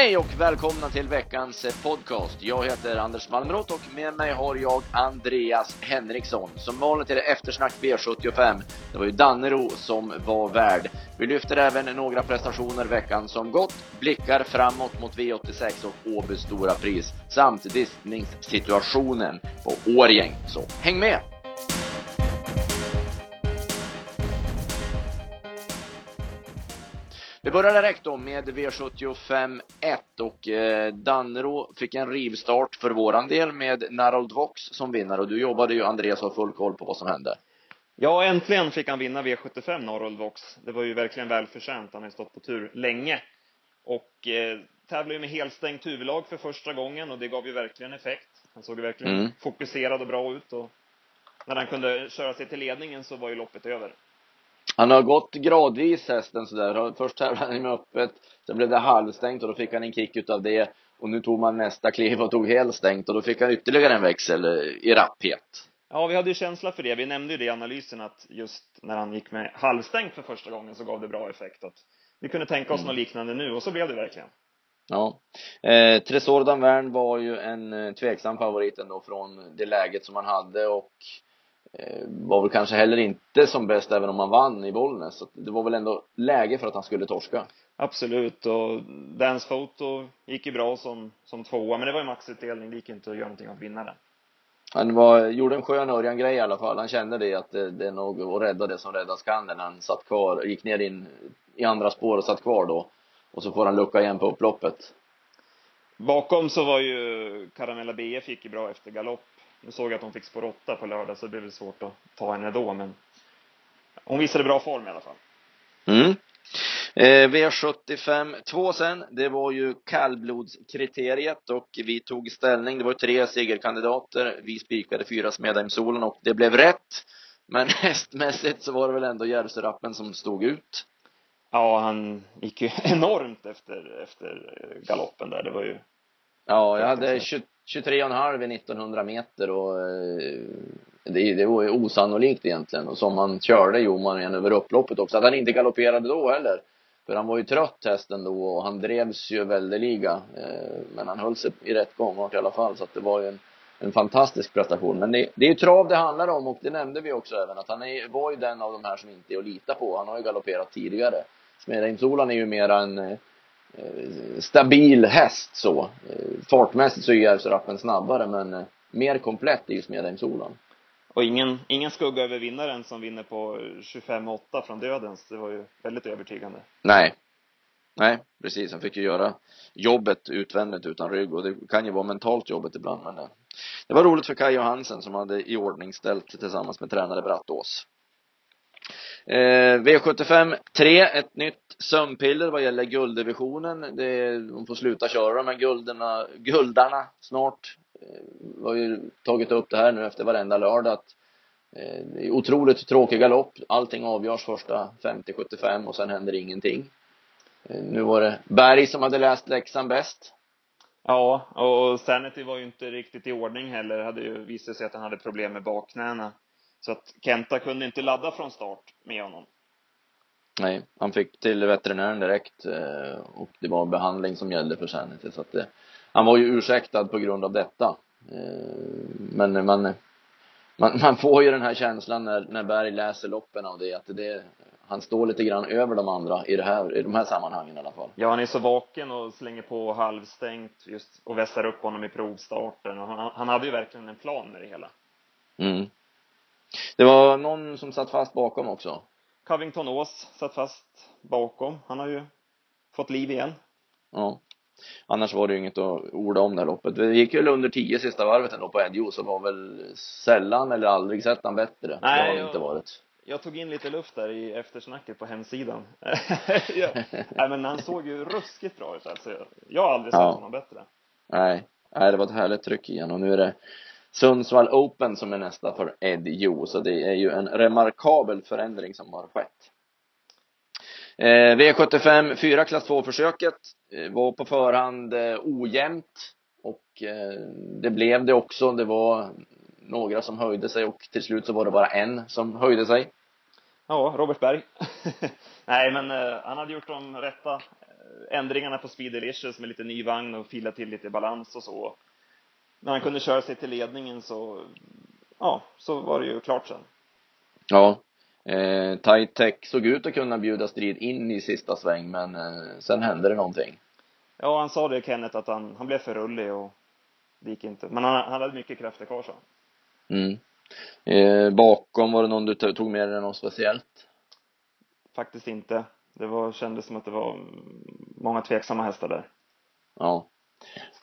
Hej och välkomna till veckans eh, podcast. Jag heter Anders Malmrot och med mig har jag Andreas Henriksson. Som vanligt är det eftersnack V75. Det var ju Dannero som var värd. Vi lyfter även några prestationer veckan som gått, blickar framåt mot V86 och Åbys stora pris samt diskningssituationen på Årjäng. Så häng med! Vi börjar direkt då med V75 1 och eh, Dannero fick en rivstart för våran del med Narold Vox som vinnare och du jobbade ju Andreas har full koll på vad som hände. Ja, äntligen fick han vinna V75 Narold Vox. Det var ju verkligen välförtjänt. Han har stått på tur länge. Och eh, tävlade ju med helstängt huvudlag för första gången och det gav ju verkligen effekt. Han såg ju verkligen mm. fokuserad och bra ut och när han kunde köra sig till ledningen så var ju loppet över. Han har gått gradvis hästen sådär. Först tävlade han med öppet, sen blev det halvstängt och då fick han en kick utav det. Och nu tog man nästa kliv och tog helstängt och då fick han ytterligare en växel eh, i rapphet. Ja, vi hade ju känsla för det. Vi nämnde ju det i analysen att just när han gick med halvstängt för första gången så gav det bra effekt. Att vi kunde tänka oss mm. något liknande nu och så blev det verkligen. Ja. Eh, Tresor Danvern var ju en eh, tveksam favorit ändå från det läget som han hade och var väl kanske heller inte som bäst även om han vann i Bollnäs. Så det var väl ändå läge för att han skulle torska. Absolut och Dance Photo gick ju bra som, som tvåa men det var ju maxutdelning, det gick inte att göra någonting att vinna den. Han var, gjorde en skön Örjan-grej i alla fall. Han kände det att det, det är nog att rädda det som räddas kan när han satt kvar, gick ner in i andra spår och satt kvar då. Och så får han lucka igen på upploppet. Bakom så var ju Caramella BF gick ju bra efter galopp nu såg jag att hon fick spår 8 på lördag så det blev svårt att ta henne då men hon visade bra form i alla fall. Mm. Eh, V75 2 sen, det var ju kallblodskriteriet och vi tog ställning. Det var tre segerkandidater. Vi spikade fyra Smedheimssolen och det blev rätt. Men hästmässigt så var det väl ändå Järvsörappen som stod ut. Ja, han gick ju enormt efter, efter galoppen där. Det var ju Ja, jag hade 23,5 i 1900 meter och eh, det, det var ju osannolikt egentligen. Och som han körde gjorde man igen över upploppet också. Att han inte galopperade då heller. För han var ju trött hästen då och han drevs ju väldeliga. Eh, men han höll sig i rätt gångart i alla fall. Så att det var ju en, en fantastisk prestation. Men det, det är ju trav det handlar om och det nämnde vi också även. Att han är, var ju den av de här som inte är att lita på. Han har ju galopperat tidigare. Smedheimsolan är ju mera en Eh, stabil häst så. Eh, fartmässigt så är Järvsörappen snabbare men eh, mer komplett är ju Smedheimsolan. Och ingen, ingen skugga över vinnaren som vinner på 25-8 från dödens. Det var ju väldigt övertygande. Nej. Nej, precis. Han fick ju göra jobbet utvändigt utan rygg och det kan ju vara mentalt jobbet ibland men det var roligt för Kaj Johansen som hade i ordning ställt tillsammans med tränare Brattås. Eh, V75 3, ett nytt sömnpiller vad gäller gulddivisionen. Det, de får sluta köra de här gulderna, guldarna snart. Eh, vi har ju tagit upp det här nu efter varenda lördag att eh, det är otroligt tråkiga lopp. Allting avgörs första 50-75 och sen händer ingenting. Eh, nu var det Berg som hade läst läxan bäst. Ja, och Sanity var ju inte riktigt i ordning heller. Det hade ju visat sig att han hade problem med bakknäna. Så att Kenta kunde inte ladda från start med honom. Nej, han fick till veterinären direkt eh, och det var behandling som gällde för Sanity så att det, han var ju ursäktad på grund av detta. Eh, men man, man, man får ju den här känslan när, när Berg läser loppen av det att det, han står lite grann över de andra i det här, i de här sammanhangen i alla fall. Ja, han är så vaken och slänger på halvstängt just och vässar upp honom i provstarten och han, han hade ju verkligen en plan med det hela. Mm. Det var någon som satt fast bakom också. Covington Ås satt fast bakom. Han har ju fått liv igen. Ja. Annars var det ju inget att orda om det här loppet. Det gick ju under tio sista varvet ändå på Edjo, så var väl sällan eller aldrig sett han bättre. Nej, det har jag, inte varit. Jag tog in lite luft där i eftersnacket på hemsidan. ja. Nej men han såg ju ruskigt bra ut alltså. Jag har aldrig sett ja. honom bättre. Nej. Nej, det var ett härligt tryck igen och nu är det Sundsvall Open som är nästa för Ed Jo, så det är ju en remarkabel förändring som har skett. Eh, V75 4 klass 2 försöket eh, var på förhand eh, ojämnt och eh, det blev det också. Det var några som höjde sig och till slut så var det bara en som höjde sig. Ja, Robert Berg. Nej, men eh, han hade gjort de rätta eh, ändringarna på Speed Delicious med lite ny vagn och filat till lite balans och så. När han kunde köra sig till ledningen så, ja, så var det ju klart sen. Ja. Eh, Tight Tech såg ut att kunna bjuda strid in i sista sväng, men eh, sen hände det någonting. Ja, han sa det Kenneth att han, han blev för rullig och det gick inte. Men han, han hade mycket krafter kvar så. Mm. Eh, bakom, var det någon du tog med dig något speciellt? Faktiskt inte. Det var, kändes som att det var många tveksamma hästar där. Ja.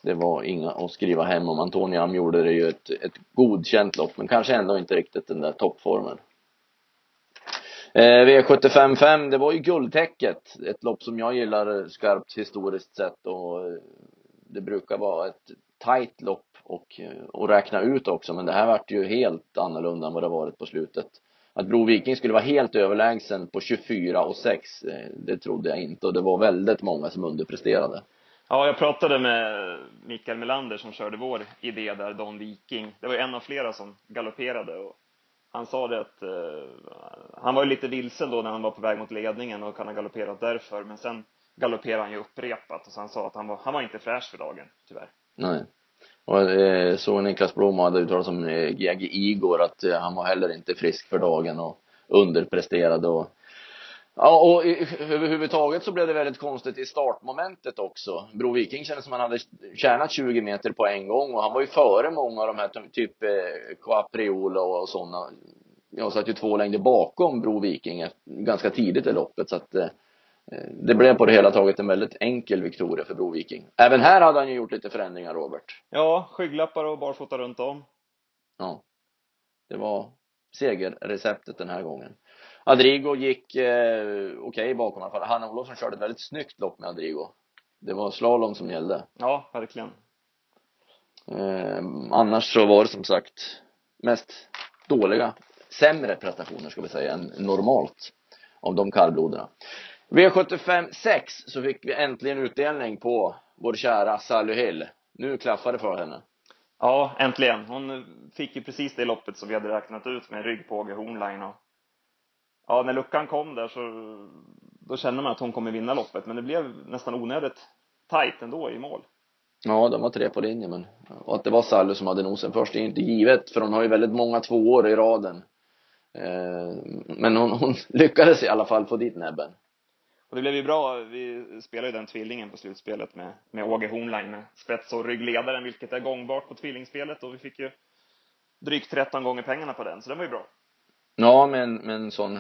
Det var inga att skriva hem om. Antoniam gjorde det ju ett, ett godkänt lopp, men kanske ändå inte riktigt den där toppformen. Eh, V75.5, det var ju guldtäcket. Ett lopp som jag gillar skarpt historiskt sett och eh, det brukar vara ett tajt lopp och, eh, och räkna ut också, men det här vart ju helt annorlunda än vad det varit på slutet. Att Bro Viking skulle vara helt överlägsen på 24 och 6, eh, det trodde jag inte och det var väldigt många som underpresterade. Ja, jag pratade med Mikael Melander som körde vår idé där, Don Viking. Det var en av flera som galopperade och han sa det att uh, han var ju lite vilsen då när han var på väg mot ledningen och kan ha galopperat därför, men sen galopperade han ju upprepat och så han sa att han var, han var inte fräsch för dagen, tyvärr. Nej. Och eh, så Niklas Blom hade uttalat som eh, GG Igor att eh, han var heller inte frisk för dagen och underpresterade och Ja, och överhuvudtaget så blev det väldigt konstigt i startmomentet också. Bro Viking kändes som han hade tjänat 20 meter på en gång och han var ju före många av de här typ eh, Quapriola och sådana. Jag satt ju två längder bakom Bro Viking ganska tidigt i loppet så att eh, det blev på det hela taget en väldigt enkel viktoria för Bro Viking. Även här hade han ju gjort lite förändringar, Robert. Ja, skygglappar och barfota runt om. Ja. Det var segerreceptet den här gången. Adrigo gick eh, okej okay bakom i alla fall. Hanna Olofsson körde ett väldigt snyggt lopp med Adrigo. Det var slalom som gällde. Ja, verkligen. Eh, annars så var det som sagt mest dåliga, sämre prestationer ska vi säga än normalt av de kallbloderna. V75 6 så fick vi äntligen utdelning på vår kära Sally Hill. Nu klaffar det för henne. Ja, äntligen. Hon fick ju precis det loppet som vi hade räknat ut med rygg på Hornline och ja, när luckan kom där så då kände man att hon kommer vinna loppet, men det blev nästan onödigt tajt ändå i mål. Ja, de var tre på linje, men och att det var Sally som hade nosen först det är inte givet, för hon har ju väldigt många tvåor i raden. Eh, men hon, hon lyckades i alla fall få dit näbben. Och det blev ju bra. Vi spelade ju den tvillingen på slutspelet med, med Åge Hornline med spets och ryggledaren, vilket är gångbart på tvillingspelet och vi fick ju drygt 13 gånger pengarna på den, så det var ju bra. Ja, med en, med en sån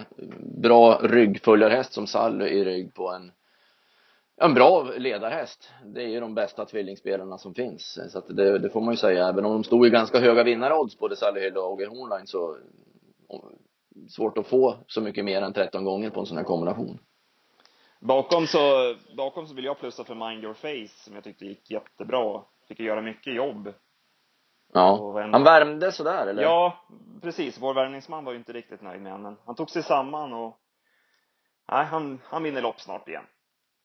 bra ryggföljarhäst som Sally i rygg på en en bra ledarhäst. Det är ju de bästa tvillingspelarna som finns. Så att det, det får man ju säga. Även om de stod i ganska höga vinnarodds, både Sally Hill och Åge Hornline, så svårt att få så mycket mer än 13 gånger på en sån här kombination. Bakom så, bakom så vill jag plussa för Mind Your Face som jag tyckte gick jättebra. Fick göra mycket jobb. Ja, en... han värmde sådär eller? Ja, precis. Vår värmningsman var ju inte riktigt nöjd med honom, han tog sig samman och nej, han, han vinner lopp snart igen.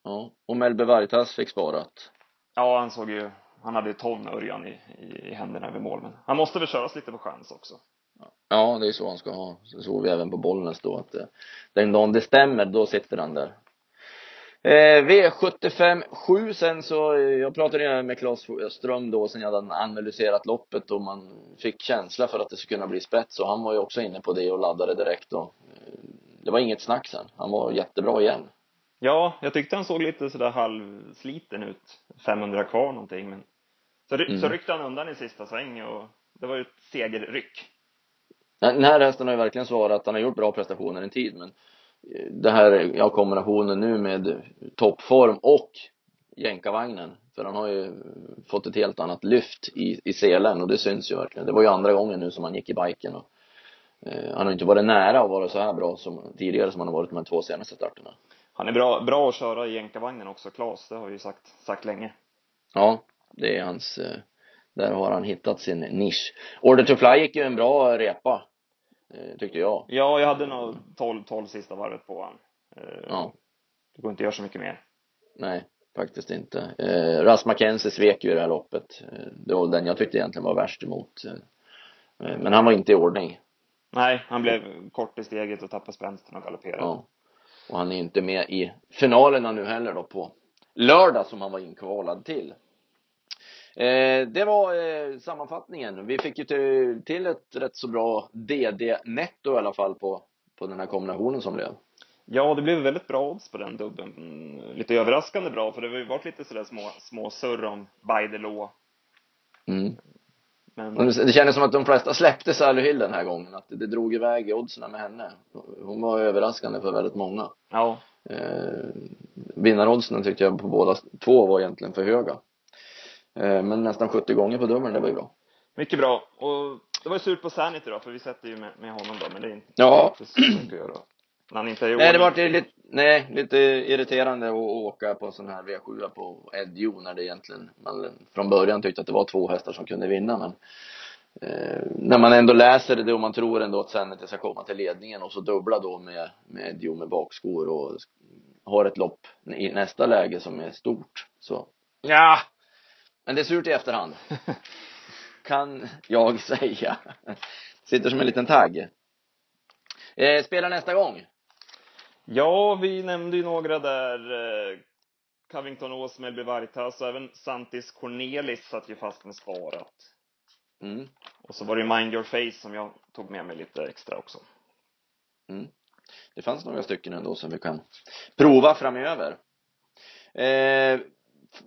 Ja, och Melbe Vargas fick sparat. Ja, han såg ju, han hade ju ton Örjan i, i, i händerna vid mål, men han måste väl köras lite på chans också. Ja, det är så han ska ha. Så såg vi även på Bollnäs då att eh, den dagen det stämmer, då sitter han där. Eh, V75 7 sen så, eh, jag pratade med Claes Ström då sen jag hade analyserat loppet och man fick känsla för att det skulle kunna bli spets och han var ju också inne på det och laddade direkt och eh, det var inget snack sen. Han var jättebra igen. Ja, jag tyckte han såg lite sådär halvsliten ut. 500 kvar någonting men så, ry mm. så ryckte han undan i sista sväng och det var ju ett segerryck. Den här hästen har ju verkligen svarat att han har gjort bra prestationer en tid men det här, ja kombinationen nu med toppform och jänkarvagnen. För han har ju fått ett helt annat lyft i, i selen och det syns ju verkligen. Det var ju andra gången nu som han gick i biken och eh, han har inte varit nära att vara så här bra som tidigare som han har varit de två senaste starterna. Han är bra, bra att köra i jänkarvagnen också, Klas. Det har vi ju sagt, sagt länge. Ja, det är hans, eh, där har han hittat sin nisch. Order to Fly gick ju en bra repa tyckte jag. Ja, jag hade nog 12, 12 sista varvet på han. Eh, ja. Det går inte att göra så mycket mer. Nej, faktiskt inte. Eh, Ras Mackenzie svek ju det här loppet. Eh, det var den jag tyckte egentligen var värst emot. Men han var inte i ordning. Nej, han blev kort i steget och tappade spänsten och galopperade. Ja. Och han är inte med i finalerna nu heller då på lördag som han var inkvalad till. Eh, det var eh, sammanfattningen. Vi fick ju till, till ett rätt så bra DD-netto i alla fall på, på den här kombinationen som blev. Ja, det blev väldigt bra odds på den dubben. Mm, lite överraskande bra, för det har ju varit lite sådär små, små surr om by the law. Mm. Men, Det kändes som att de flesta släppte Sally Hill den här gången, att det drog iväg oddsen med henne. Hon var överraskande för väldigt många. ja, Eh, vinnaroddsen tyckte jag på båda två var egentligen för höga. Eh, men nästan 70 gånger på dubbeln, det var ju bra. mycket bra. Och det var ju surt på Sanity då, för vi sätter ju med, med honom då, men det är inte Ja. inte så mycket att göra. När han inte är Nej, det var lite, nej, lite irriterande att åka på sån här V7 på Edjo när det egentligen, man från början tyckte att det var två hästar som kunde vinna men eh, när man ändå läser det och man tror ändå att Sanity ska komma till ledningen och så dubbla då med, med Edjo med bakskor och har ett lopp i nästa läge som är stort så ja men det är surt i efterhand kan jag säga sitter som en liten tagg eh, spela nästa gång Ja, vi nämnde ju några där. Eh, Covington Ås, Melby Vartas och även Santis Cornelis satt ju fast med sparat. mm. Och så var det Mind Your Face som jag tog med mig lite extra också. Mm. Det fanns några stycken ändå som vi kan prova framöver. Eh,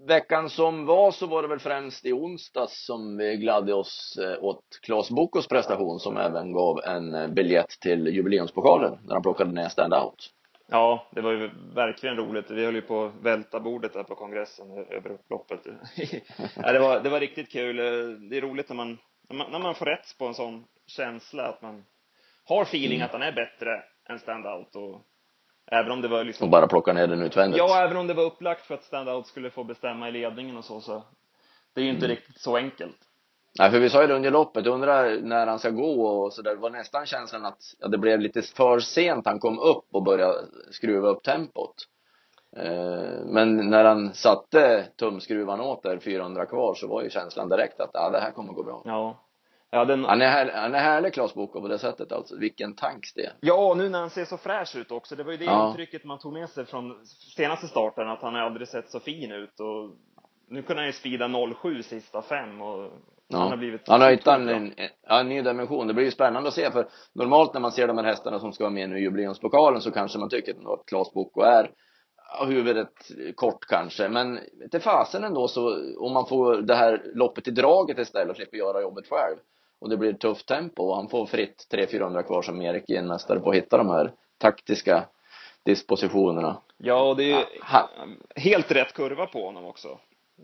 veckan som var så var det väl främst i onsdags som vi gladde oss eh, åt Claes Bokos prestation som även gav en eh, biljett till jubileumspokalen när han plockade ner stand-out. Ja, det var ju verkligen roligt. Vi höll ju på att välta bordet där på kongressen över upploppet. ja, det, var, det var riktigt kul. Eh, det är roligt när man, när man, när man får rätt på en sån känsla att man har feeling att han är bättre än standout och även om det var liksom Och bara plocka ner den utvändigt. Ja, även om det var upplagt för att standout skulle få bestämma i ledningen och så, så det är ju inte riktigt så enkelt. Nej, för vi sa ju det under loppet, undrar när han ska gå och så där. Det var nästan känslan att ja, det blev lite för sent han kom upp och började skruva upp tempot. Eh, men när han satte tumskruvan åt där 400 kvar så var ju känslan direkt att ja, det här kommer gå bra. Ja. Ja, den, Han är, här, han är härlig Claes Boko på det sättet alltså. Vilken tanks det är. ja, nu när han ser så fräsch ut också. Det var ju det Ja. intrycket man tog med sig från senaste starten, att han aldrig sett så fin ut och nu kunde han ju speeda 07 sista fem och Ja. han har blivit Han har hittat en, en, en ny dimension. Det blir ju spännande att se för normalt när man ser de här hästarna som ska vara med nu i jubileumspokalen så kanske man tycker att Claes Boko är huvudet kort kanske. Men till fasen ändå så om man får det här loppet i draget istället och slipper göra jobbet själv och det blir ett tufft tempo och han får fritt 300-400 kvar som Erik är en mästare på att hitta de här taktiska dispositionerna. Ja, och det är ju Ha- helt rätt kurva på honom också.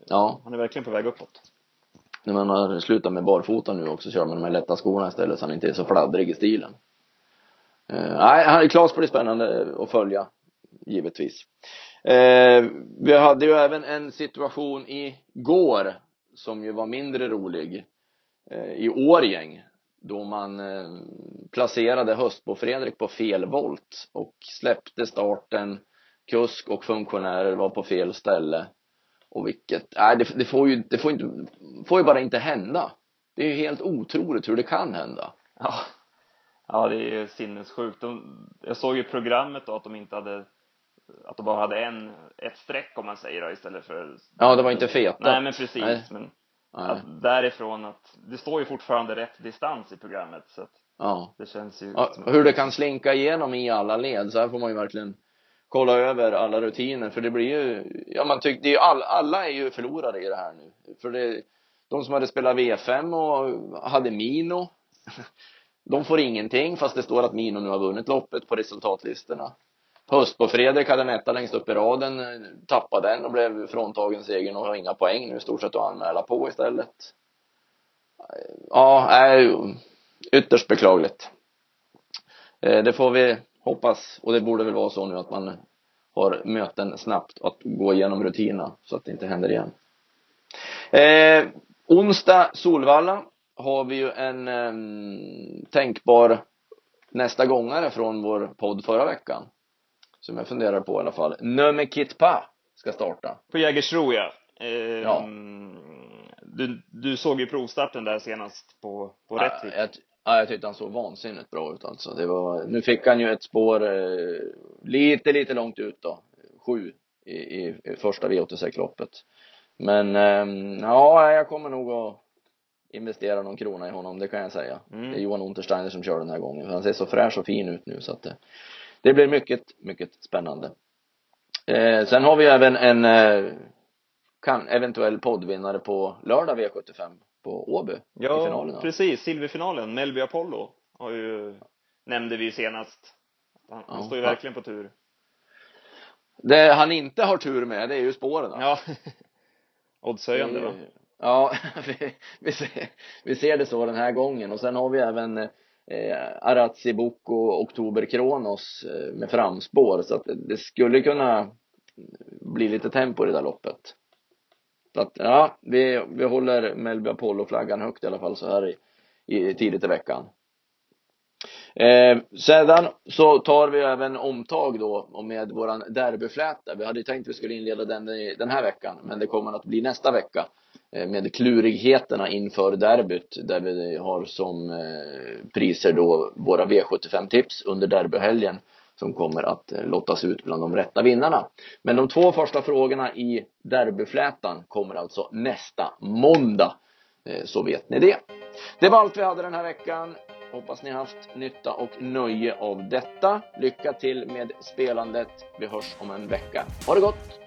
Ja, Han är verkligen på väg uppåt. när man har slutat med barfota nu också kör man de här lätta skorna istället så han inte är så fladdrig i stilen. Eh, nej, Klas blir spännande att följa, givetvis. Eh, vi hade ju även en situation igår som ju var mindre rolig i Årgäng då man eh, placerade Höstbo Fredrik på fel volt och släppte starten kusk och funktionärer var på fel ställe och vilket, nej det, det får ju, det får inte, får ju bara inte hända. Det är ju helt otroligt hur det kan hända. Ja. Ja, det är sinnessjukt. De, jag såg ju programmet då att de inte hade, att de bara hade en, ett streck om man säger då, istället för Ja, det var inte feta. Nej, men precis. Nej. Men Nej. att därifrån att, det står ju fortfarande rätt distans i programmet så att Ja. det känns ju ja. Hur det kan slinka igenom i alla led, så här får man ju verkligen kolla över alla rutiner för det blir ju, ja man tycker, det är ju all, alla är ju förlorare i det här nu. För det, de som hade spelat V5 och hade Mino, de får ingenting fast det står att Mino nu har vunnit loppet på resultatlistorna. Höst på Fredrik hade en etta längst upp i raden, eh, tappade den och blev fråntagen segern och har inga poäng nu i stort sett att anmäla på istället. Eh, ja, är ytterst beklagligt. Det får vi hoppas och det borde väl vara så nu att man har möten snabbt att gå igenom rutinerna så att det inte händer igen. Eh, onsdag Solvalla har vi ju en eh, tänkbar nästa gångare från vår podd förra veckan. Som jag funderar på i alla fall. Nöme Kitpa ska starta. På Jägersro ja. Eh, Ja. Du, du såg ju provstarten där senast på, på Ja, Rättvik. jag, ja, jag tyckte han såg vansinnigt bra ut alltså. Det var, nu fick han ju ett spår eh, lite, lite långt ut då. Sju i, i, i, första V86-loppet. Men eh, ja, jag kommer nog att investera någon krona i honom, det kan jag säga. Mm. Det är Johan Untersteiner som kör den här gången. Han ser så fräsch och fin ut nu så att det, det blir mycket, mycket spännande. Eh, sen har vi även en eh, kan, eventuell poddvinnare på lördag V75 på Åby i Ja, finalerna. precis. Silverfinalen. Melby Apollo har ju, nämnde vi senast. Han, Ja. står ju verkligen på tur. Det han inte har tur med, det är ju spåren. Ja. Oddshöjande va? ju- Ja, vi, vi, ser, vi ser det så den här gången och sen har vi även eh, Arazzi Boko Oktober Kronos eh, med framspår så att det, det skulle kunna bli lite tempo i det där loppet. Så att ja, vi, vi håller Melby Apollo-flaggan högt i alla fall så här i, i tidigt i veckan. Eh, sedan så tar vi även omtag då med våran derbyfläta. Vi hade ju tänkt att vi skulle inleda den i, den här veckan, men det kommer att bli nästa vecka eh, med klurigheterna inför derbyt där vi har som eh, priser då våra V75 tips under derbyhelgen som kommer att eh, lottas ut bland de rätta vinnarna. Men de två första frågorna i derbyflätan kommer alltså nästa måndag. Eh, så vet ni det. Det var allt vi hade den här veckan. Hoppas ni har haft nytta och nöje av detta. Lycka till med spelandet. Vi hörs om en vecka. Ha det gott!